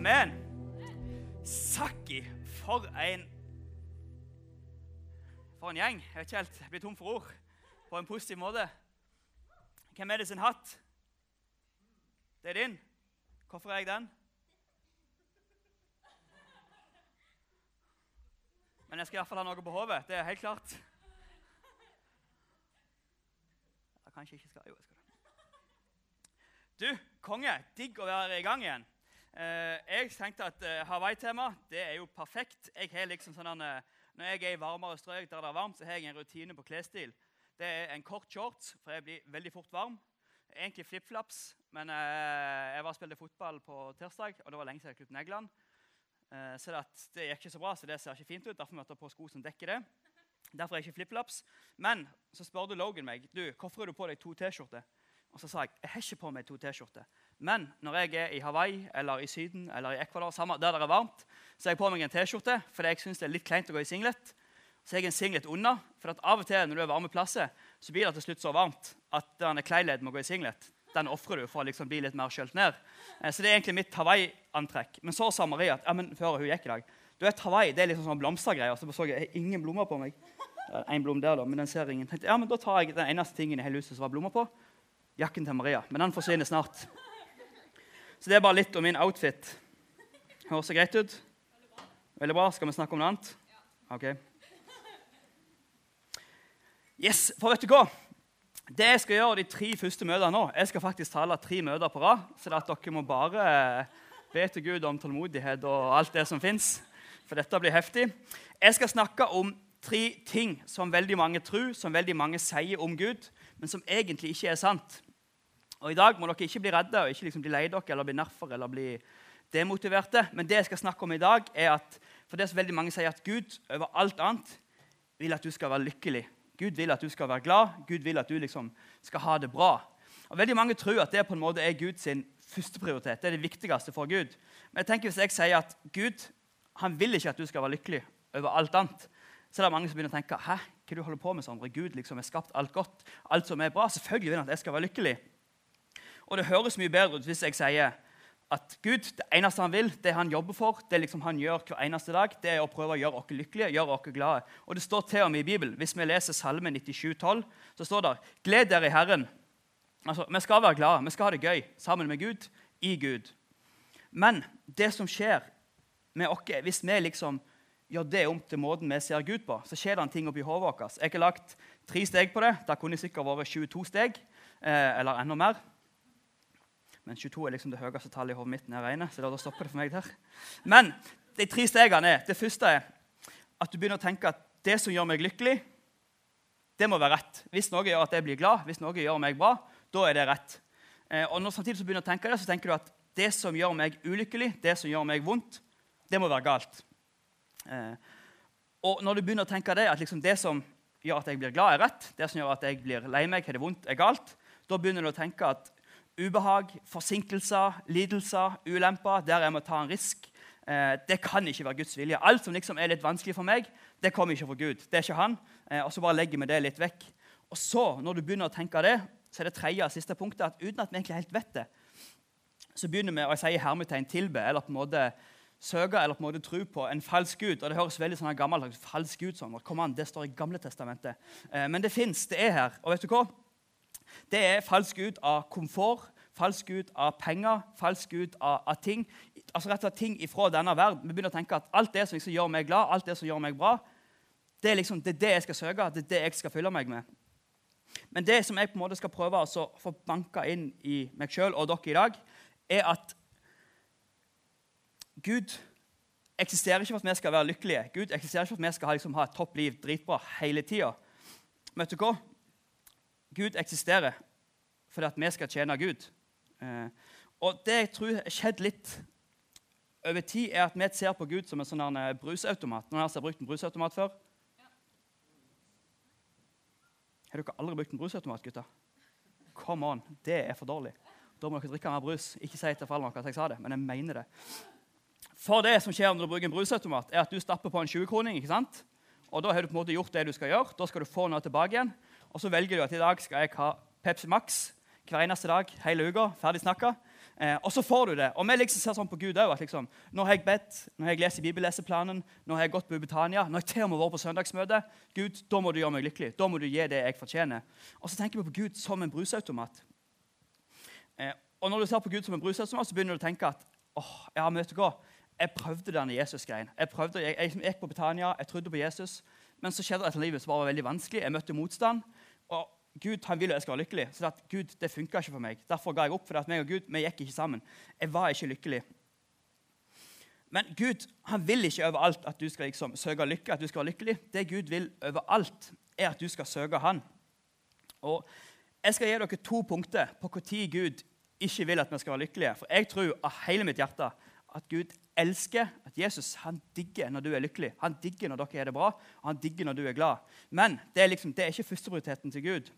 Amen. Sakki, for en For en gjeng. Jeg vet ikke helt, jeg blir tom for ord på en positiv måte. Hvem er det sin hatt? Det er din. Hvorfor er jeg den? Men jeg skal iallfall ha noe på hodet. Det er helt klart. Jeg kanskje ikke skal Jo, jeg skal det. Du, konge, digg å være i gang igjen. Eh, jeg tenkte at eh, Hawaii-tema det er jo perfekt. Jeg liksom sånn, eh, Når jeg er i varmere strøk der det er varmt, så har jeg en rutine på klesstil. Det er en kort shorts, for jeg blir veldig fort varm. Egentlig flipflops, men jeg var og spilte fotball på tirsdag, og det var lenge siden jeg klippet neglene. Så det, gikk ikke så bra, så det ser ikke fint ut. Derfor må jeg ta på sko som dekker det. Derfor er jeg ikke flipflops. Men så spurte Logan meg du, hvorfor har du på deg to T-skjorter. Og så sa jeg jeg har ikke på meg to T-skjorter. Men når jeg er i Hawaii eller i Syden eller i Ecuador, samme, der det er varmt, så har jeg på meg en T-skjorte fordi jeg syns det er litt kleint å gå i singlet. Så har jeg en singlet unna. For at av og til når du er varme plasser, så blir det til slutt så varmt at denne med må gå i singlet. Den ofrer du for å liksom bli litt mer skjølt ned. Eh, Så det er egentlig mitt Hawaii-antrekk. Men så sa Maria at ja, men før hun gikk i dag Du vet, Hawaii det er liksom sånn blomstergreier. Så så jeg, har ingen blomster på meg. En blom der, da, men den ser ingen. Ja, men Da tar jeg den eneste tingen i hele huset som var blomster på. Jakken til Maria. Men den forsvinner snart. Så det er bare litt om min outfit. Høres det greit ut? Veldig bra. Skal vi snakke om noe annet? Ok. Yes, for vet du hva? Det jeg skal gjøre de tre første møtene nå Jeg skal faktisk tale tre møter på rad, så at dere må bare be til Gud om tålmodighet og alt det som fins. For dette blir heftig. Jeg skal snakke om tre ting som veldig mange tror, som veldig mange sier om Gud, men som egentlig ikke er sant. Og I dag må dere ikke bli redde og ikke liksom bli lei dere eller bli nerfer eller bli demotiverte. Men det jeg skal snakke om i dag, er at for det som veldig mange sier at Gud over alt annet vil at du skal være lykkelig. Gud vil at du skal være glad. Gud vil at du liksom skal ha det bra. Og Veldig mange tror at det på en måte er Guds førsteprioritet. Det er det viktigste for Gud. Men jeg tenker hvis jeg sier at Gud han vil ikke at du skal være lykkelig over alt annet, så er det mange som begynner å tenke Hæ, hva du holder på med, Sondre? Gud liksom har skapt alt godt, alt som er bra. Selvfølgelig vil han at jeg skal være lykkelig. Og det høres mye bedre ut hvis jeg sier at Gud, det eneste han vil, det han jobber for, det liksom han gjør hver eneste dag, det er å prøve å gjøre oss lykkelige, gjøre oss glade. Og det står til og med i Bibelen. Hvis vi leser Salme 97, 12, så står det Gled dere i Herren. Altså, Vi skal være glade, vi skal ha det gøy sammen med Gud, i Gud. Men det som skjer med oss, hvis vi liksom gjør det om til måten vi ser Gud på, så skjer det en ting oppi hodet vårt. Jeg har lagt tre steg på det. Det kunne sikkert vært 22 steg, eh, eller enda mer. Men 22 er liksom det høyeste tallet i hodet mitt når jeg regner. så da stopper det for meg der. Men de tre stegene er det første er at du begynner å tenke at det som gjør meg lykkelig, det må være rett. Hvis noe gjør at jeg blir glad, hvis noe gjør meg bra, da er det rett. Eh, og når samtidig du begynner å tenke det, så tenker du at det som gjør meg ulykkelig, det som gjør meg vondt, det må være galt. Eh, og når du begynner å tenke det, at liksom det som gjør at jeg blir glad, er rett, det som gjør at jeg blir lei meg, har det vondt, er galt, da begynner du å tenke at ubehag, forsinkelser, lidelser, ulemper, der jeg må ta en risk, eh, det kan ikke være Guds vilje. Alt som liksom er litt vanskelig for meg, det kommer ikke fra Gud. Det er ikke han. Eh, og så bare legger vi det litt vekk. Og så, når du begynner å tenke det, så er det tredje og siste punktet at uten at vi egentlig helt vet det, så begynner vi å si hermetegn tilbe, eller på en måte søke eller på en måte tro på en falsk gud. Og Det høres veldig sånn gammelt ut. Falsk gud, sånn. Kom an, Det står i Gamle testamentet. Eh, men det fins. Det er her. Og vet du hva? Det er falsk gud av komfort, falsk gud av penger, falsk gud av, av ting. Altså rett og slett ting ifra denne verden. Vi begynner å tenke at alt det som liksom gjør meg glad, alt det som gjør meg bra, det er, liksom, det er det jeg skal søke, det er det jeg skal fylle meg med. Men det som jeg på en måte skal prøve å få banka inn i meg sjøl og dere i dag, er at Gud eksisterer ikke for at vi skal være lykkelige. Gud eksisterer ikke for at vi skal liksom, ha et topp liv dritbra hele tida. Vet du hva? Gud eksisterer fordi at vi skal tjene Gud. Eh, og det jeg tror har skjedd litt over tid, er at vi ser på Gud som en sånn brusautomat. Noen av dere har brukt en brusautomat før? Har dere aldri brukt en brusautomat, gutter? Come on, Det er for dårlig. Da må dere drikke mer brus. Ikke si til foreldrene at jeg sa det, men jeg mener det. For det som skjer når du bruker en brusautomat, er at du stapper på en 20-kroning. ikke sant? Og Da har du på en måte gjort det du skal gjøre. Da skal du få noe tilbake igjen. Og så velger du at i dag skal jeg ha Pepsi Max hver eneste dag hele uka. Ferdig snakka. Eh, og så får du det. Og vi liksom ser sånn på Gud òg. Liksom, nå har jeg bedt, nå har jeg lest i bibelleseplanen, nå har jeg gått på Ubetania, nå har jeg til og med vært på søndagsmøte. Gud, da må du gjøre meg lykkelig. Da må du gi det jeg fortjener. Og så tenker vi på Gud som en brusautomat. Eh, og når du ser på Gud som en brusautomat, så begynner du å tenke at åh, ja, men vet du? Jeg prøvde denne Jesus-greien. Jeg, prøvde, jeg, jeg, gikk på Betania, jeg trodde på Jesus. Men så skjedde det et livet som var veldig vanskelig. Jeg møtte motstand. og Gud han vil at jeg skal være lykkelig. Så at Gud, det funka ikke for meg. Derfor ga jeg opp. for at meg og Gud vi gikk ikke sammen. Jeg var ikke lykkelig. Men Gud han vil ikke overalt at du skal liksom søke lykke, at du skal være lykkelig. Det Gud vil overalt, er at du skal søke Han. Og Jeg skal gi dere to punkter på når Gud ikke vil at vi skal være lykkelige. For jeg tror av hele mitt hjerte at Gud elsker at Jesus han digger når du er lykkelig. Han digger når dere har det bra, og han digger når du er glad. Men det er, liksom, det er ikke førsteprioriteten til Gud.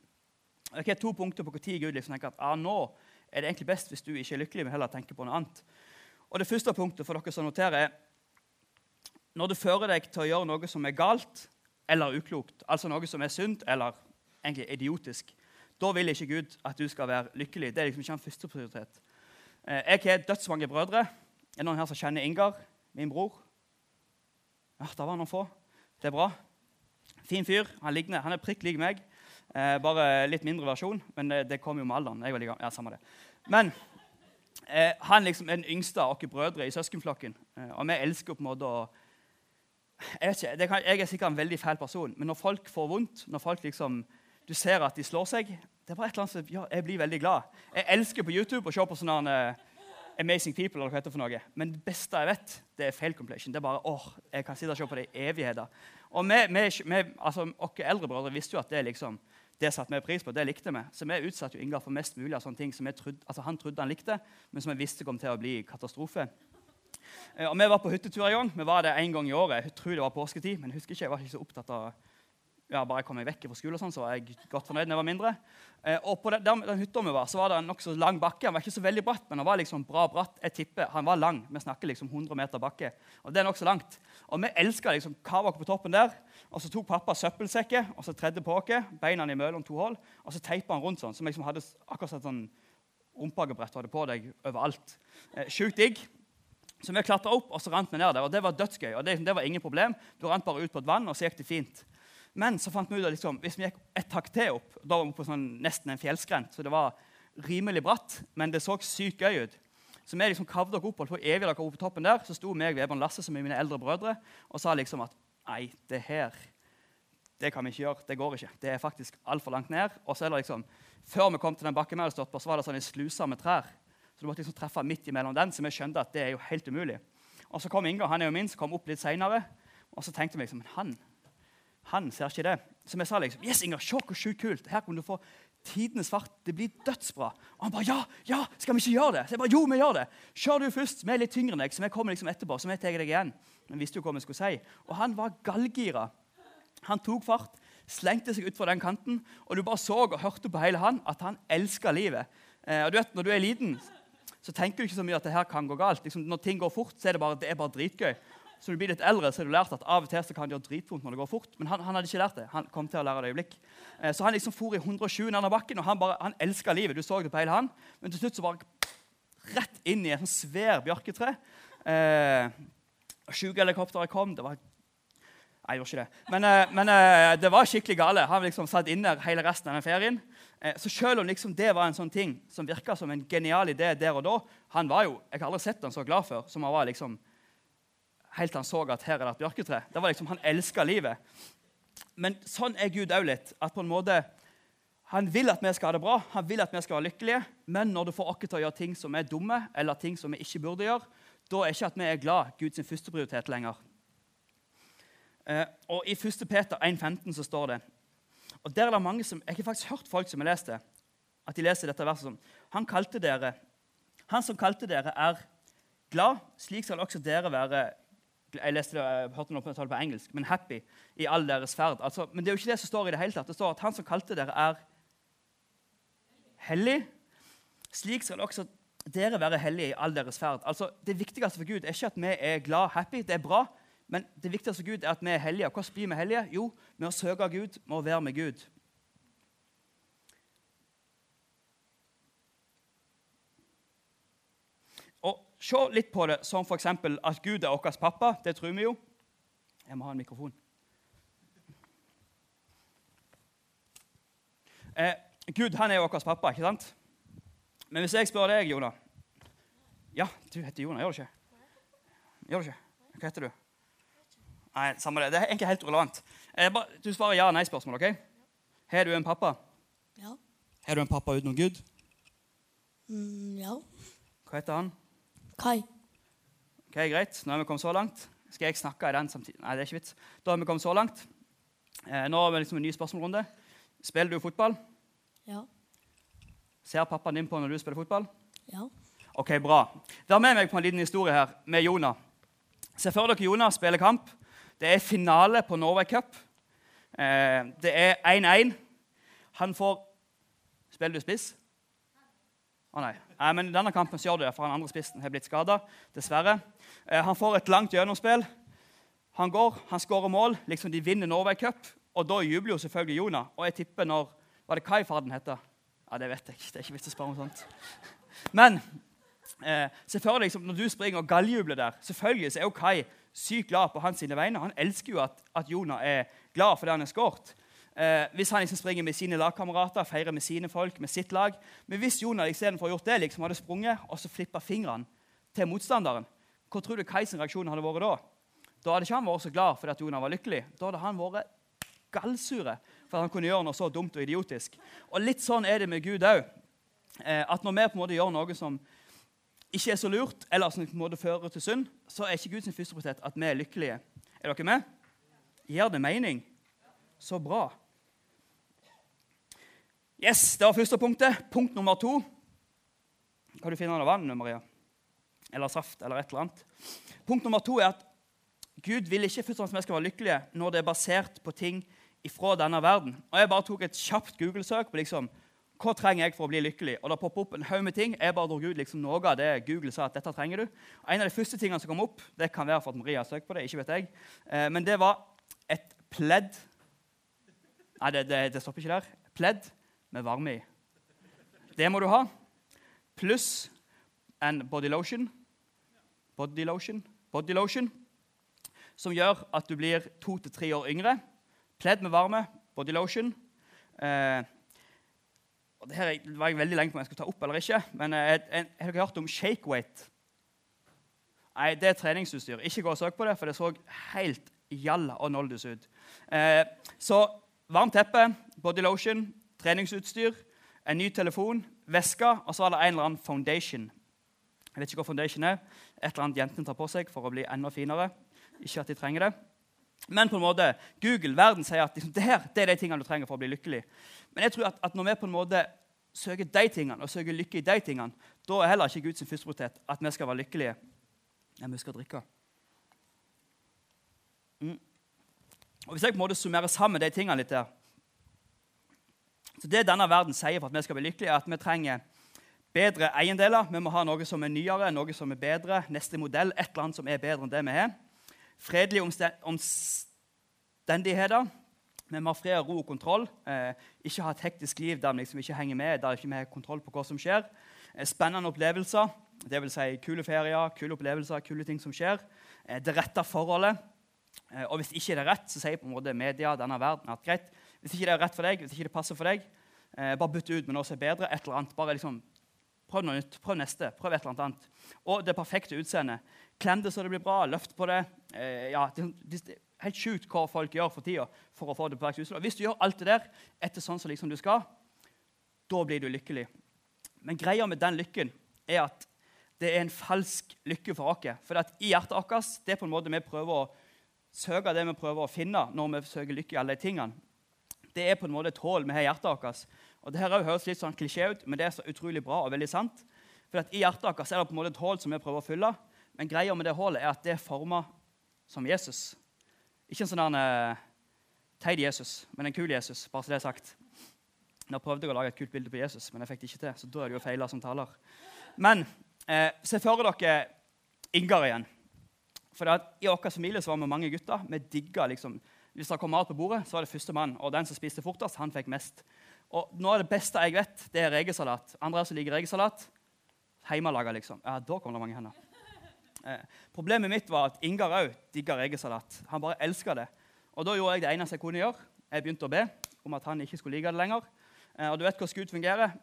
Jeg har to punkter på når Gud liksom tenker at ah, nå er det egentlig best hvis du ikke er lykkelig, men heller tenker på noe annet. Og Det første punktet for dere som noterer, er når du fører deg til å gjøre noe som er galt eller uklokt, altså noe som er sunt eller egentlig idiotisk, da vil ikke Gud at du skal være lykkelig. Det er liksom ikke en førsteprioritet. Eh, jeg har dødsmange brødre. Er det noen her som kjenner Ingar, min bror? Ja, der var noen få. Det er bra. Fin fyr. Han, ligner, han er prikk lik meg. Eh, bare litt mindre versjon, men det, det kommer jo med alderen. Jeg var like, ja, samme det. Men eh, han liksom er den yngste av oss brødre i søskenflokken. Eh, og vi elsker på en måte å jeg, ikke, kan, jeg, er sikkert en veldig feil person, men når folk får vondt, når folk liksom, du ser at de slår seg det er bare et eller annet som, ja, Jeg blir veldig glad. Jeg elsker på YouTube å se på sånne uh, Amazing People. eller hva heter det for noe. Men det beste jeg vet, det er fail completion. Det er bare, åh, Jeg kan sitte og se på det i evigheter. Og vi, altså, Våre eldre brødre visste jo at det liksom, det satte vi pris på, det likte vi. Så vi utsatte jo Ingar for mest mulig av sånne ting som trodde, altså han trodde han likte, men som vi visste kom til å bli katastrofe. Eh, og Vi var på hyttetur en gang. Vi var det en gang i året. Jeg tror det var påsketid, men jeg husker ikke, jeg var ikke så opptatt av ja, bare jeg kom meg vekk fra skole, og sånn, så var jeg godt fornøyd når jeg var mindre. Eh, og På den, den, den hytta vi var, så var det en nokså lang bakke. Han var ikke så veldig bratt, men han var liksom bra bratt. Jeg tipper, Han var lang. Vi snakker liksom 100 meter bakke. Og det er nokså langt. Og vi elska liksom kava på toppen der. Og så tok pappa søppelsekker og så tredde på oss, beina imellom to hull, og så teipa han rundt sånn, som liksom hadde akkurat sånn rumpagebrett hadde på deg overalt. Eh, Sjukt digg. Så vi klatra opp, og så rant vi ned der. og Det var dødsgøy. og det, det var ingen problem. Du rant bare ut på et vann, og så gikk det fint. Men så fant vi ut at liksom, hvis vi gikk et hakk til opp, da var vi på sånn, nesten en fjellskrent, så det var rimelig bratt, men det så sykt gøy ut. Så vi liksom kavde oss opp, og på evig dere opp på toppen der, så sto meg, Vebjørn Lasse, som er mine eldre brødre, og sa liksom at nei, det her det kan vi ikke gjøre. Det går ikke. Det er faktisk altfor langt ned. Og så er det liksom, Før vi kom til den bakken vi hadde stått på, så var det sånne sluser med trær. Så du måtte liksom treffe midt imellom den, så vi skjønte at det er jo helt umulig. Og så kom Inga, han er jo min, som kom opp litt seinere. Og så tenkte vi liksom, men han han ser ikke det. Som jeg sa liksom, yes, Inger, se hvor sjukt kult. Her kan du få tidenes fart. Det blir dødsbra. Og han bare ja, ja, skal vi ikke gjøre det? Så jeg bare, jo, vi gjør det. Kjør du først. Vi er litt tyngre enn deg, så vi kommer liksom etterpå. så vi tar deg igjen. Men visste jo hva vi skulle si. Og han var gallgira. Han tok fart, slengte seg utfor den kanten, og du bare så og hørte på hele han at han elska livet. Eh, og du vet, Når du er liten, så tenker du ikke så mye at det her kan gå galt. Liksom, når ting går fort, så er det bare, det er bare dritgøy så du blir litt eldre, så har du lært at av og til så kan det gjøre dritvondt når det går fort. Men han, han, hadde ikke lært det. Han kom til å lære det øyeblikk. Eh, så han liksom for i 120 ned bakken, og han, bare, han elska livet. Du så det på hele han. Men til slutt så bare rett inn i et sånn svær bjørketre. Eh, Sjukehelikopteret kom. det var Nei, jeg gjorde ikke det. Men, eh, men eh, det var skikkelig gale. Han liksom satt inne hele resten av den ferien. Eh, så selv om liksom det var en sånn ting som virka som en genial idé der og da han var jo, Jeg har aldri sett han så glad før som han var liksom helt til han så at her er det et bjørketre. Det var liksom, Han elska livet. Men sånn er Gud òg litt. at på en måte, Han vil at vi skal ha det bra, han vil at vi skal være lykkelige, men når du får oss til å gjøre ting som er dumme, eller ting som vi ikke burde gjøre, da er ikke at vi er glad Guds førsteprioritet lenger. Eh, og I 1. Peter 1,15 så står det og der er det mange som, Jeg har faktisk hørt folk som har lest det, at de leser dette verset som Han kalte dere, han som kalte dere, er glad. Slik skal også dere være jeg leste det, jeg hørte noe på, engelsk, men 'happy' i all deres ferd. Altså, men det er jo ikke det som står i det hele tatt. Det står at han som kalte dere, er hellig. Slik skal også dere være hellige i all deres ferd. Altså, det viktigste for Gud er ikke at vi er glad, happy, det er bra. Men det viktigste for Gud er at vi er hellige. Hvordan blir vi hellige? Jo, med å søke Gud, med å være med Gud. Se litt på det som f.eks. at Gud er vår pappa. Det tror vi jo. Jeg må ha en mikrofon. Eh, Gud han er jo vår pappa, ikke sant? Men hvis jeg spør deg, Jonah Ja, du heter Jonah, gjør du ikke? Gjør du ikke? Hva heter du? Nei, samme det. Det er egentlig helt relevant. Bare, du svarer ja- nei-spørsmål. ok? Har du en pappa? Ja. Har du en pappa utenom Gud? Mm, ja. Hva heter han? Kai. Ok, Greit, nå har vi kommet så langt. Skal jeg snakke i den samtidig? Nei, det er ikke vits. Da har vi kommet så langt. Eh, nå har vi liksom en ny spørsmålrunde. Spiller du fotball? Ja. Ser pappaen din på når du spiller fotball? Ja. Ok, bra. Vær med meg på en liten historie her med Jonah. Se for dere Jonah spiller kamp. Det er finale på Norway Cup. Eh, det er 1-1. Han får Spiller du spiss? Å nei. Eh, men Denne kampen så gjør det, for han andre spissen har blitt skada. Dessverre. Eh, han får et langt gjennomspill. Han går, han skårer mål. liksom De vinner Norway Cup. Og da jubler jo selvfølgelig Jonah. Og jeg tipper når Var det Kai-faden heter? Ja, Det vet jeg ikke. Det er ikke vits å spørre om sånt. Men eh, se for deg liksom, når du springer og galljubler der Selvfølgelig så er jo Kai sykt glad på hans sine vegne. Han elsker jo at, at Jonah er glad for det han har skåret. Eh, hvis han liksom springer med sine lagkamerater, feirer med sine folk, med sitt lag. Men hvis Jonah istedenfor gjort det, liksom hadde sprunget og så flippa fingrene til motstanderen, hva tror du Kais reaksjon hadde vært da? Da hadde ikke han vært så glad fordi at Jonah var lykkelig. Da hadde han vært gallsure for at han kunne gjøre noe så dumt og idiotisk. Og litt sånn er det med Gud òg. Eh, at når vi på en måte gjør noe som ikke er så lurt, eller som på en måte fører til synd, så er ikke Guds første prioritet at vi er lykkelige. Er dere med? Gir det mening? Så bra. Yes, Det var første punktet. Punkt nummer to. Kan du finne noe vann, Maria? Eller saft, eller et eller annet. Punkt nummer to er at Gud vil ikke først og fremst vi skal være lykkelige når det er basert på ting ifra denne verden. Og Jeg bare tok et kjapt Google-søk på liksom, hva trenger jeg for å bli lykkelig. Og Det poppet opp en haug med ting. Jeg bare dro ut liksom noe av det Google sa at dette trenger du. Og En av de første tingene som kom opp, det kan være for at Maria har søkt på det, ikke vet jeg, eh, men det var et pledd Nei, det, det, det stopper ikke der. Pledd med varme i. Det må du ha. Pluss en body lotion. Body lotion. Body lotion. Som gjør at du blir to til tre år yngre. Pledd med varme, body lotion. Eh, det her var jeg veldig lenge på om jeg skulle ta opp eller ikke. Men eh, har dere hørt om shakeweight? Nei, det er treningsutstyr. Ikke gå og søk på det, for det så helt jalla og noldus ut. Eh, så varmt teppe, body lotion, treningsutstyr, en ny telefon, veske, og så var det en eller annen foundation. Jeg vet ikke hva foundation er. Et eller annet jentene tar på seg for å bli enda finere. Ikke at de trenger det. Men på en måte, Google, verden sier at liksom, det, her, det er de tingene du trenger for å bli lykkelig. Men jeg tror at, at når vi på en måte søker de tingene, og søker lykke i de tingene, da er heller ikke Guds førsteprioritet at vi skal være lykkelige. Ja, vi skal drikke. Mm. Og Hvis jeg på en måte summerer sammen de tingene litt der så Det denne verden sier for at vi skal bli lykkelige, er at vi trenger bedre eiendeler. Vi må ha noe som er nyere, noe som er bedre, neste modell, et eller annet som er bedre enn det vi har. Fredelige omstendigheter. Vi må ha fred, og ro og kontroll. Eh, ikke ha et hektisk liv der vi liksom ikke henger med, der vi ikke har kontroll på hva som skjer. Eh, spennende opplevelser, dvs. Si kule ferier, kule opplevelser, kule ting som skjer. Eh, det rette forholdet. Eh, og hvis ikke det er rett, så sier på en måte media denne verden at greit, hvis ikke det er rett for deg, hvis ikke det passer for deg, eh, bare bytt ut med noe som er bedre. et eller annet. Bare liksom, Prøv noe nytt. Prøv neste. Prøv et eller annet. Og det perfekte utseendet. Klem det så det blir bra. Løft på det. Eh, ja, det, det, det, er helt sjukt hva folk gjør for tida for å få det perfekte utseendet. Hvis du gjør alt det der etter sånn som liksom du skal, da blir du lykkelig. Men greia med den lykken er at det er en falsk lykke for oss. For i hjertet vårt det er på en måte vi prøver å søke det vi prøver å finne når vi søker lykke i alle de tingene. Det er på en måte et hull vi har i hjertet vårt. Og det her høres litt sånn klisjé ut, men det er så utrolig bra og veldig sant. For I hjertet vårt er det på en måte et hull som vi prøver å fylle. Men greia med det hullet er at det er forma som Jesus. Ikke en sånn uh, teit Jesus, men en kul Jesus. bare så det er sagt. Nå prøvde jeg å lage et kult bilde på Jesus, men jeg fikk det ikke til. så da er det jo feila som taler. Men eh, se for dere Ingar igjen. For I vår familie så var vi mange gutter. Vi digga liksom, Hvis det kom mat på bordet, så var det første mann. Og den som spiste fortest, han fikk mest. Og Noe av det beste jeg vet, det er regelsalat. Andre som liker regelsalat, hjemmelaga, liksom. Ja, da kom det mange hender. Eh, problemet mitt var at Ingar òg digga regelsalat. Han bare elska det. Og da gjorde jeg det eneste jeg kunne gjøre. Jeg begynte å be om at han ikke skulle like det lenger. Eh, og du vet hvordan Gud fungerer.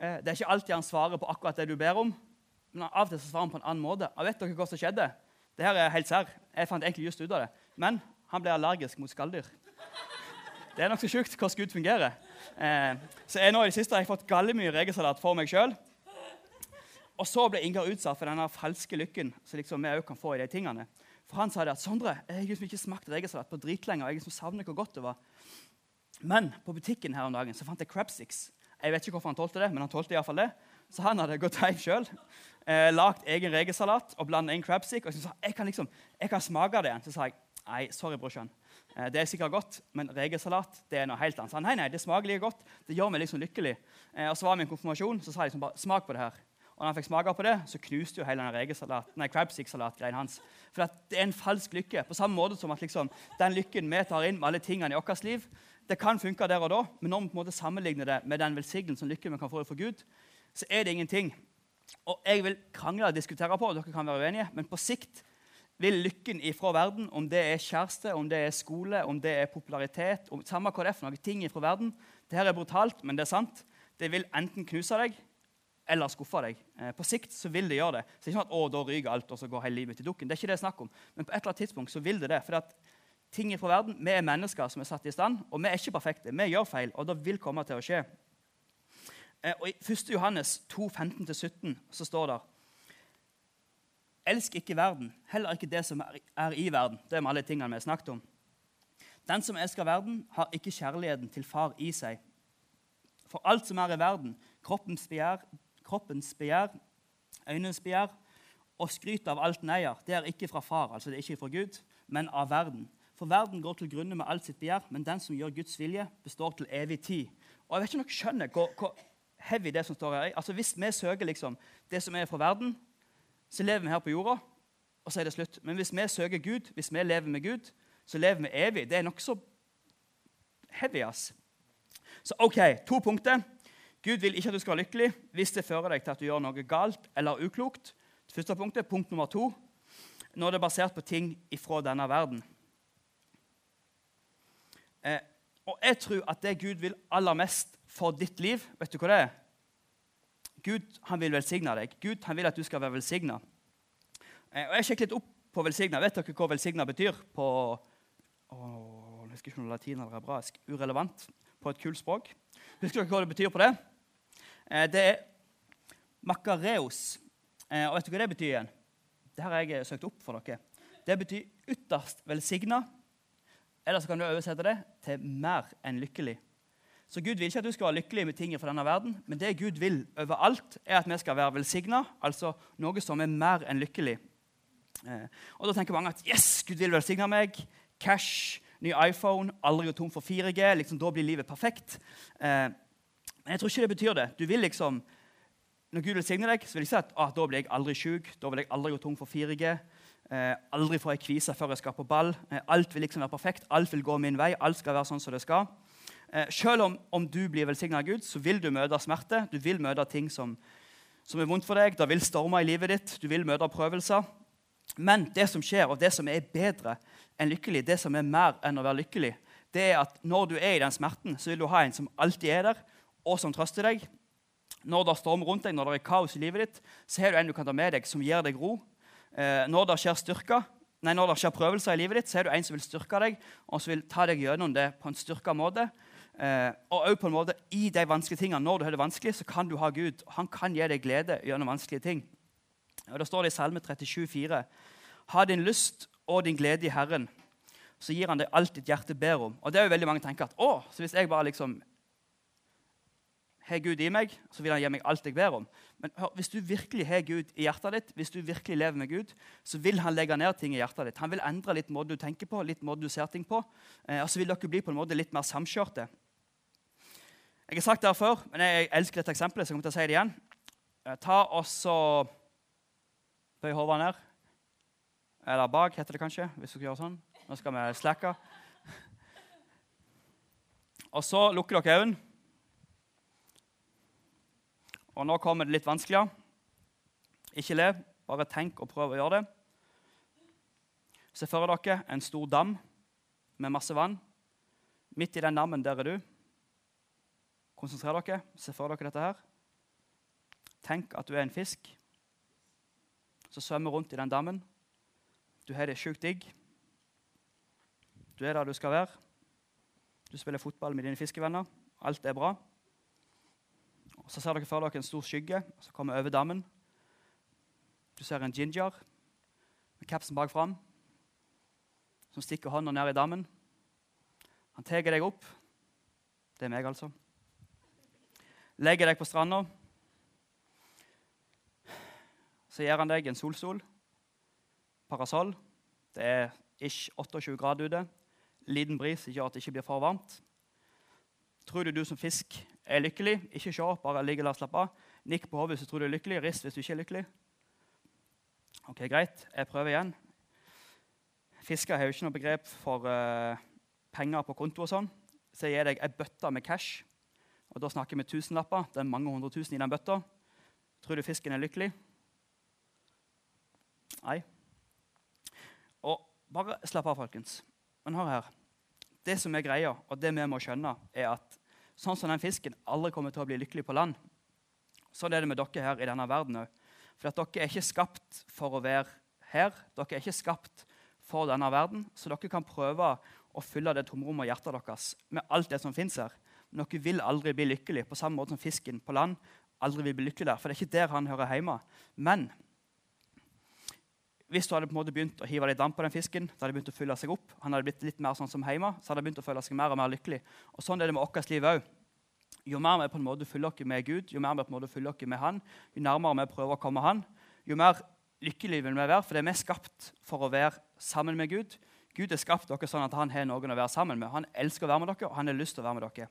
Eh, det er ikke alltid han svarer på akkurat det du ber om, men av og til så svarer han på en annen måte. Og vet dere hva som skjedde? Det her er helt sær. Jeg fant egentlig just ut av det. Men han ble allergisk mot skalldyr. Det er nokså sjukt hvordan Gud fungerer. Eh, så jeg nå i det siste har jeg fått gallemye regelsalat for meg sjøl. Og så ble Ingar utsatt for denne falske lykken som liksom vi òg kan få i de tingene. For han sa det at Sondre, jeg har liksom ikke smakt regelsalat på dritlenge. og jeg liksom savner hvor godt det var. Men på butikken her om dagen så fant jeg crabsticks. Jeg vet ikke hvorfor han tålte det, men han tålte i hvert fall det. Så han hadde gått hjem sjøl, eh, lagd egen regelsalat og blanda inn crabstick. Og så sa jeg kan liksom, jeg kan smake det igjen. Så sa jeg nei, sorry, brorsan. Eh, det er sikkert godt, men regelsalat det er noe helt annet. Så han, nei, nei, det smaker like godt. Det gjør meg liksom lykkelig. Eh, og så var min konfirmasjon, så sa jeg liksom bare smak på det her. Og når han fikk smake på det, så knuste jo hele denne crabstick-salatgreien hans. For det er en falsk lykke. På samme måte som at liksom, den lykken vi tar inn med alle tingene i vårt liv, det kan funke der og da, men når vi på en måte sammenligner det med den velsignelsen og lykken vi kan få fra Gud, så er det ingenting. Og Jeg vil krangle og diskutere på, og dere kan være uenige, men på sikt vil lykken ifra verden, om det er kjæreste, om det er skole, om det er popularitet om, Samme hva det er for noen ting ifra verden. Det her er brutalt, men det er sant. Det vil enten knuse deg eller skuffe deg. Eh, på sikt så vil det gjøre det. Så det er ikke sånn at å, da ryker alt, og så går hele livet til dukken. Det er ikke det jeg snakker om. Men på et eller annet tidspunkt så vil det det. For ting ifra verden, Vi er mennesker som er satt i stand, og vi er ikke perfekte. Vi gjør feil, og det vil komme til å skje. Eh, og I 1. Johannes 2, 15-17 så står det Elsk ikke verden, heller ikke det som er i verden. Det er med alle tingene vi har snakket om. Den som elsker verden, har ikke kjærligheten til far i seg. For alt som er i verden, kroppens begjær, kroppens begjær øynens begjær og skryt av alt den eier, det er ikke fra far, altså det er ikke fra Gud, men av verden. For verden går til grunne med alt sitt begjær, men den som gjør Guds vilje, består til evig tid. Og jeg vet ikke om dere skjønner hvor, hvor heavy det som står her. Altså Hvis vi søker liksom det som er fra verden, så lever vi her på jorda, og så er det slutt. Men hvis vi søker Gud, hvis vi lever med Gud, så lever vi evig. Det er nokså heavy. ass. Så OK, to punkter. Gud vil ikke at du skal være lykkelig hvis det fører deg til at du gjør noe galt eller uklokt. Det første punktet. Punkt nummer to når det er basert på ting ifra denne verden. Eh, og jeg tror at det Gud vil aller mest for ditt liv, vet du hva det er? Gud han vil velsigne deg. Gud han vil at du skal være velsigna. Eh, jeg sjekket litt opp på velsigna. Vet dere hva velsigna betyr på å, jeg husker ikke noe latin eller hebraisk. Urelevant på et kult språk. Husker dere hva det betyr på det? Eh, det er makareos. Eh, og vet dere hva det betyr igjen? Det har jeg søkt opp for dere. Det betyr ytterst velsigna. Eller så kan du oversette det til mer enn lykkelig. Så Gud vil ikke at du skal være lykkelig med ting fra denne verden, men det Gud vil overalt, er at vi skal være velsigna, altså noe som er mer enn lykkelig. Eh, og Da tenker mange at yes, Gud vil velsigne meg. Cash, ny iPhone, aldri gå tom for 4G. liksom Da blir livet perfekt. Eh, men jeg tror ikke det betyr det. Du vil liksom, Når Gud velsigner deg, så vil jeg si at ah, da blir jeg aldri sjuk, da vil jeg aldri gå tom for 4G. Eh, aldri få jeg kvise før jeg skal på ball. Alt vil liksom være perfekt, alt vil gå min vei. Alt skal være sånn som det skal. Eh, selv om, om, du blir velsigna av Gud, så vil du møte smerte. Du vil møte ting som, som, er vondt for deg. Det vil storme i livet ditt. Du vil møte prøvelser. Men det som skjer, og det som er bedre enn lykkelig, det som er mer enn å være lykkelig, det er at når du er i den smerten, så vil du ha en som alltid er der, og som trøster deg. Når det stormer rundt deg, når det er kaos i livet ditt, så har du en du kan ta med deg, som gir deg ro. Eh, når det skjer styrker, nei, når det skjer prøvelser i livet ditt, så er du en som vil styrke deg, og som vil ta deg gjennom det på en styrka måte. Eh, og også på en måte I de vanskelige tingene, når du har det vanskelig, så kan du ha Gud. Han kan gi deg glede gjennom vanskelige ting. Og Da står det i Salme 37, 37,4.: Ha din lyst og din glede i Herren, så gir han deg alt ditt hjerte ber om. Og det er jo veldig mange tenker at å, så hvis jeg bare liksom har Gud i meg, så vil han gi meg alt jeg ber om. Men hør, hvis du virkelig har Gud i hjertet ditt, hvis du virkelig lever med Gud, så vil han legge ned ting i hjertet ditt. Han vil endre litt måte du tenker på, litt måte du ser ting på. Eh, og så vil dere bli på en måte litt mer samkjørte. Jeg har sagt det her før, men jeg elsker dette eksempelet, så jeg kommer til å si det igjen. Eh, ta også Bøy hodet ned. Eller bak, heter det kanskje. hvis dere gjør sånn. Nå skal vi slacke. Og så lukker dere øynene. Og nå kommer det litt vanskeligere. Ikke le, Bare tenk og prøv å gjøre det. Se for dere en stor dam med masse vann. Midt i den dammen, der er du. Konsentrer dere. Se for dere dette her. Tenk at du er en fisk som svømmer rundt i den dammen. Du har det sjukt digg. Du er der du skal være. Du spiller fotball med dine fiskevenner. Alt er bra. Og så ser dere for dere en stor skygge som kommer over dammen. Du ser en ginger med kapsen bak fram som stikker hånda ned i dammen. Han tar deg opp. Det er meg, altså. Legger deg på stranda. Så gir han deg en solstol, parasoll. Det er ish 28 grader ute. Liten bris gjør at det ikke blir for varmt. Tror du du som fisk er lykkelig? Ikke se bare ligg og slappe av. Nikk på hodet hvis du tror du er lykkelig. Rist hvis du ikke er lykkelig. Ok, Greit, jeg prøver igjen. Fisker har jo ikke noe begrep for uh, penger på konto. og sånn. Så jeg gir deg ei bøtte med cash. Og Da snakker vi tusenlapper. Det er mange hundre tusen i den bøtta. Tror du fisken er lykkelig? Nei. Og bare slapp av, folkens. Men hør her. Det som er greia, og det vi må skjønne, er at sånn som den fisken aldri kommer til å bli lykkelig på land, sånn er det med dere her i denne verden òg. For dere er ikke skapt for å være her. Dere er ikke skapt for denne verden, så dere kan prøve å fylle det tomrommet i hjertet deres med alt det som fins her. Men dere vil aldri bli lykkelig, på samme måte som fisken på land aldri vil bli lykkelig der. For det er ikke der han hører hjemme. Men hvis du hadde på en måte begynt å hive litt damp på den fisken, så hadde det begynt å fylle seg opp, han hadde blitt litt mer sånn som hjemme, så hadde det begynt å føle seg mer og mer lykkelig. Og Sånn er det med vårt liv òg. Jo mer vi på en måte fyller oss med Gud, jo mer vi på en måte fyller oss med Han, jo nærmere vi prøver å komme Han, jo mer lykkelig vil vi være. For det er vi skapt for å være sammen med Gud. Gud er skapt dere sånn at han har noen å være sammen med. Han elsker å være med dere, og han har lyst til å være med dere.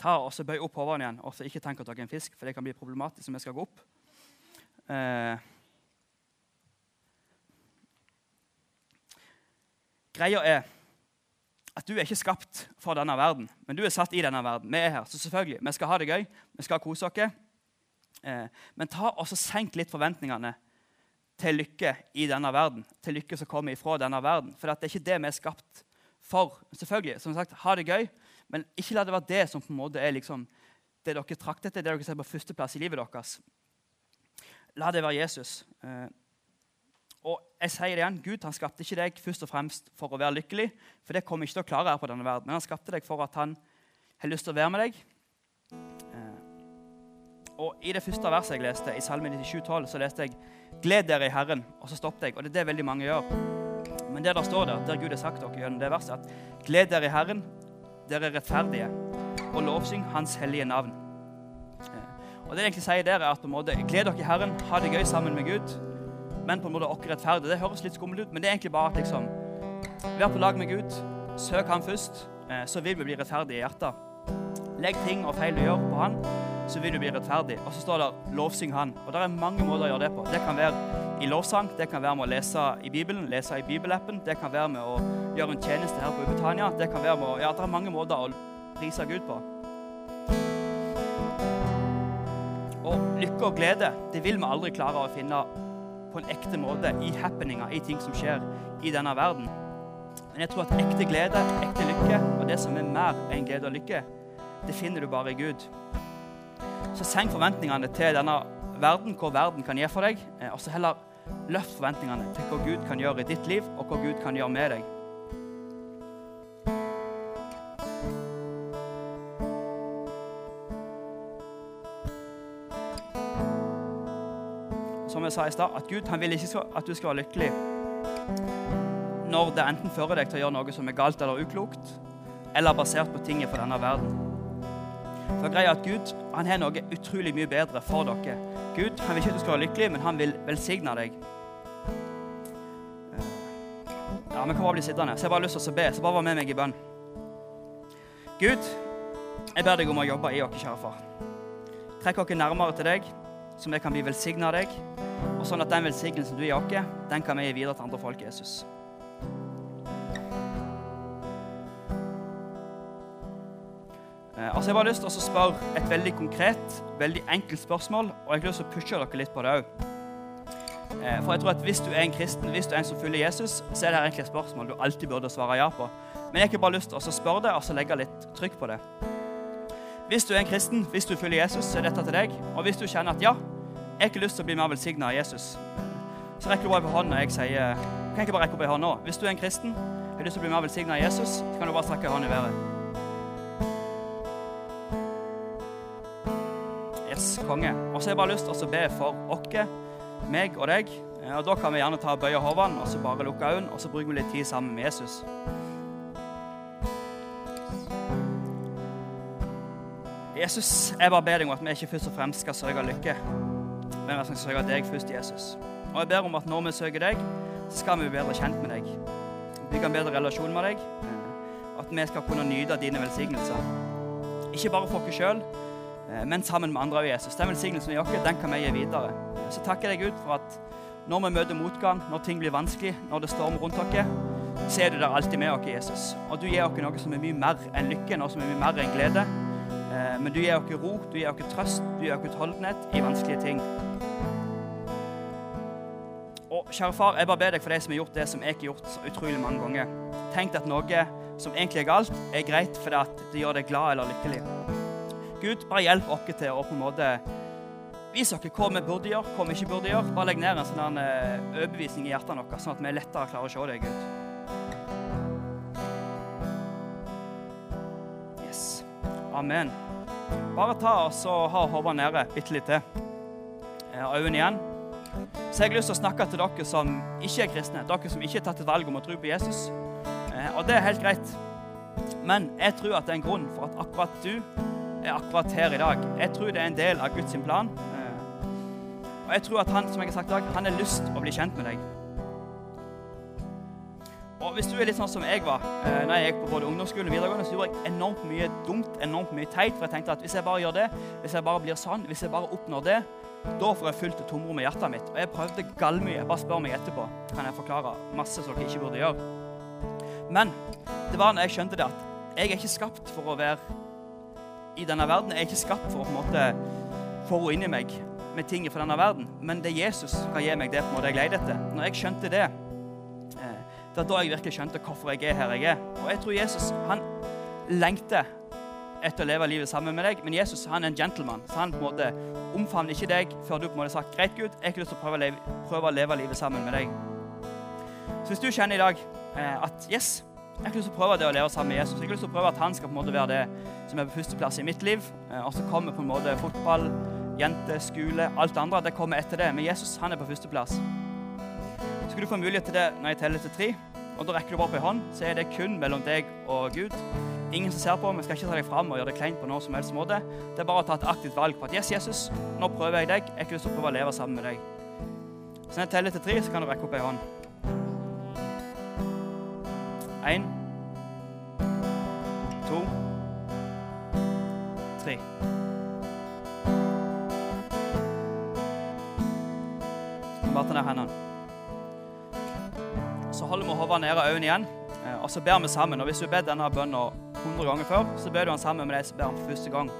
Ta og så Bøy opp hodene igjen, og så ikke tenk at dere er en fisk, for det kan bli problematisk om vi skal gå opp. Eh, Greia er at du er ikke skapt for denne verden, men du er satt i denne verden. Vi er her, så selvfølgelig, vi skal ha det gøy, vi skal kose oss. Eh, men ta også senk litt forventningene til lykke i denne verden. Til lykke som kommer ifra denne verden. For det er ikke det vi er skapt for. Selvfølgelig, som sagt, Ha det gøy, men ikke la det være det som på en måte er liksom, det dere trakter etter, det dere ser på førsteplass i livet deres. La det være Jesus. Og jeg sier det igjen, Gud han skapte ikke deg først og fremst for å være lykkelig. For det kommer ikke til å klare her på denne verden. Men han skapte deg for at han har lyst til å være med deg. Eh, og I det første verset jeg leste, i Salme 97, 12, så leste jeg 'Gled dere i Herren', og så stoppet jeg. Og det er det veldig mange gjør. Men det der står der, der Gud har sagt dere gjennom det verset, at 'Gled dere i Herren, dere er rettferdige, og lovsyng Hans hellige navn'. Eh, og det jeg egentlig sier der er at på en måte, Gled dere i Herren, ha det gøy sammen med Gud men på en måte oss rettferdig. Det høres litt skummelt ut, men det er egentlig bare at liksom, vær på lag med Gud. Søk Han først, eh, så vil vi bli rettferdige i hjertet. Legg ting og feil du gjør, på Han, så vil du bli rettferdig. Og så står det 'lovsyng Han'. Og Det er mange måter å gjøre det på. Det kan være i lovsang, det kan være med å lese i Bibelen, lese i bibelappen, det kan være med å gjøre en tjeneste her på Ubetania. Det kan være med å, ja, det er mange måter å prise Gud på. Og lykke og glede det vil vi aldri klare å finne på en ekte måte i happeninger, i ting som skjer i denne verden. Men jeg tror at ekte glede, ekte lykke, og det som er mer enn glede og lykke, det finner du bare i Gud. Så senk forventningene til denne verden, hva verden kan gjøre for deg, eh, og så heller løft forventningene til hva Gud kan gjøre i ditt liv, og hva Gud kan gjøre med deg. Sa i stad, at Gud han vil ikke at du skal være lykkelig når det enten fører deg til å gjøre noe som er galt eller uklokt, eller basert på ting fra denne verden. For greia at Gud han har noe utrolig mye bedre for dere. Gud han vil ikke at du skal være lykkelig, men han vil velsigne deg. Ja, Vi kan bare bli sittende. Så jeg bare har lyst til å be. Så bare vær med meg i bønn. Gud, jeg ber deg om å jobbe i oss, kjære far. Trekk oss nærmere til deg, så vi kan bli velsigna av deg. Og sånn at den velsignelsen du gir oss, den kan vi gi videre til andre folk, Jesus. Eh, altså Jeg har lyst til å spørre et veldig konkret, veldig enkelt spørsmål, og jeg har lyst til å pushe dere litt på det òg. Eh, For jeg tror at Hvis du er en kristen, hvis du er en som følger Jesus, så er det egentlig et spørsmål du alltid burde svare ja på. Men jeg har bare lyst til å spørre det og så legge litt trykk på det. Hvis du er en kristen, hvis du følger Jesus, så er dette til deg. Og hvis du kjenner at ja, jeg har ikke lyst til å bli mer velsigna av Jesus, så rekker du bare opp hånda. Jeg sier Du Kan ikke bare rekke opp ei hånd nå? Hvis du er en kristen, har lyst til å bli mer velsigna av Jesus, så kan du bare strekke hånda i været. Yes, konge. Og så har jeg bare lyst til å be for oss, meg og deg. Eh, Og Da kan vi gjerne ta og bøye hodene og så bare lukke øynene og så bruker vi litt tid sammen med Jesus. Jesus, jeg bare ber deg om at vi ikke først og fremst skal sørge lykke, men vi skal søke deg først, Jesus. Og jeg ber om at når vi søker deg, så skal vi bli bedre kjent med deg. Bygge en bedre relasjon med deg. At vi skal kunne nyte dine velsignelser. Ikke bare for oss sjøl, men sammen med andre av Jesus. Den velsignelsen vi har, den kan vi gi videre. Så takker jeg deg Gud for at når vi møter motgang, når ting blir vanskelig, når det stormer rundt oss, så er du der alltid med oss, Jesus. Og du gir oss noe som er mye mer enn lykke, noe som er mye mer enn glede. Eh, Men du gir oss ro, du gir oss trøst, du gir oss utholdenhet i vanskelige ting. Kjære far, jeg bare ber deg for de som har gjort det som jeg har gjort så utrolig mange ganger. Tenk at noe som egentlig er galt, er greit fordi at det gjør deg glad eller lykkelig. Gud, bare hjelp oss til å på en måte Vis oss hva vi burde gjøre, hva vi ikke burde gjøre. Bare legg ned en sånn eh, overbevisning i hjertet vårt, sånn at vi lettere klarer å se deg, Gud. Yes. Amen. Bare ta oss og ha hodet nede bitte litt til. Eh, Øynene igjen. Så jeg har lyst til å snakke til dere som ikke er kristne, dere som ikke har tatt et valg om å tro på Jesus. Eh, Og det er helt greit. Men jeg tror at det er en grunn for at akkurat du er akkurat her i dag. Jeg tror det er en del av Guds plan. Eh, Og jeg tror at han som jeg har sagt i dag, han har lyst til å bli kjent med deg. Og hvis du er litt sånn som jeg var eh, når jeg gikk på både ungdomsskolen og videregående, så gjorde jeg enormt mye dumt, enormt mye teit. For jeg tenkte at hvis jeg bare gjør det, hvis jeg bare blir sånn, hvis jeg bare oppnår det, da får jeg fylt det tomrommet i hjertet mitt. Og jeg prøvde gallmye. Bare spør meg etterpå. Kan jeg forklare masse som dere ikke burde gjøre. Men det var når jeg skjønte det at jeg er ikke skapt for å være i denne verden. Jeg er ikke skapt for å på en måte få ro inni meg med ting fra denne verden. Men det er Jesus kan gi meg det på en måte jeg leter etter. Når jeg skjønte det, eh, det er da jeg virkelig skjønte hvorfor jeg er her jeg er. Og jeg tror Jesus han lengter etter å leve livet sammen med deg, men Jesus han er en gentleman. Så han på en måte omfavner ikke deg før du på en måte har sagt greit, Gud, jeg har ikke lyst til å prøve å leve, prøve å leve livet sammen med deg. Så hvis du kjenner i dag eh, at yes, jeg har ikke lyst til å prøve det å leve sammen med Jesus. Jeg har lyst til å prøve at han skal på en måte være det som er på førsteplass i mitt liv. Eh, og så kommer på en måte fotball, jente, skole, alt det andre. Det kommer etter det. Men Jesus han er på førsteplass. Så skal du få mulighet til det når jeg teller til tre. Og da rekker du bare opp ei hånd, så er det kun mellom deg og Gud. Ingen som ser på. Vi skal ikke ta deg fram og gjøre det kleint på noen som helst måte. Det er bare å ta et aktivt valg på at yes, Jesus, nå prøver jeg deg. Jeg har ikke lyst til å prøve å leve sammen med deg. Så når jeg teller til tre, så kan du rekke opp ei hånd. Én. To. Tre. Bare ta ned hendene. Så holder vi hodet nede og øynene igjen, eh, og så ber vi sammen. Og Hvis du ber denne bønnen 100 ganger før, så ber du han sammen med de som ber han for første gang.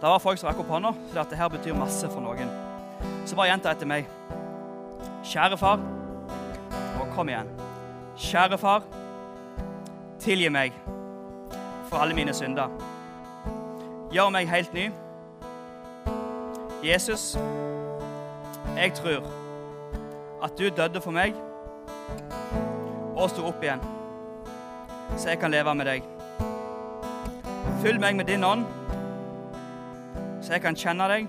Det var folk som rakk opp hånda, for dette her betyr masse for noen. Så bare gjenta etter meg. Kjære far, og kom igjen. Kjære far, tilgi meg for alle mine synder. Gjør meg helt ny. Jesus, jeg tror at du døde for meg og sto opp igjen, så jeg kan leve med deg. Fyll meg med din ånd, så jeg kan kjenne deg,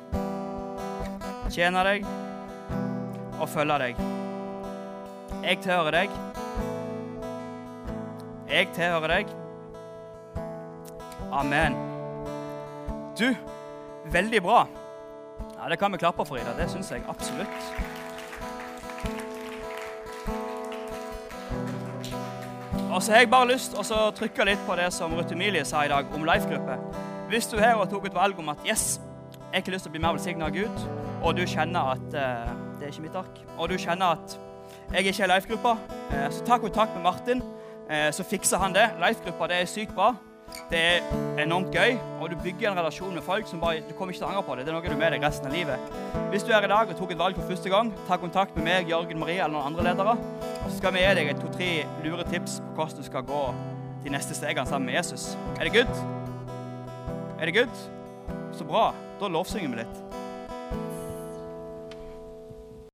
tjene deg og følge deg. Jeg tilhører deg. Jeg tilhører deg. Amen. Du, veldig bra. Ja, Det kan vi klappe for, Ida. Det syns jeg absolutt. Og så har jeg bare lyst til å trykke litt på det som Ruth Emilie sa i dag om life-gruppe. Hvis du her og tok et valg om at yes, jeg har ikke lyst til å bli mer velsigna av Gud, og du kjenner at uh, det er ikke mitt ark, og du kjenner at jeg ikke er life-gruppa, uh, så ta kontakt med Martin, uh, så fikser han det. Life-gruppa det er sykt bra. Det er enormt gøy, og du bygger en relasjon med folk som bare, du kommer ikke til å angre på det. Det er noe du har med deg resten av livet. Hvis du er i dag og tok et valg for første gang, ta kontakt med meg, Jørgen Marie eller noen andre ledere. Så skal vi gi deg et to-tre lure tips på hvordan du skal gå de neste stegene sammen med Jesus. Er det good? Er det good? Så bra. Da lovsynger vi litt.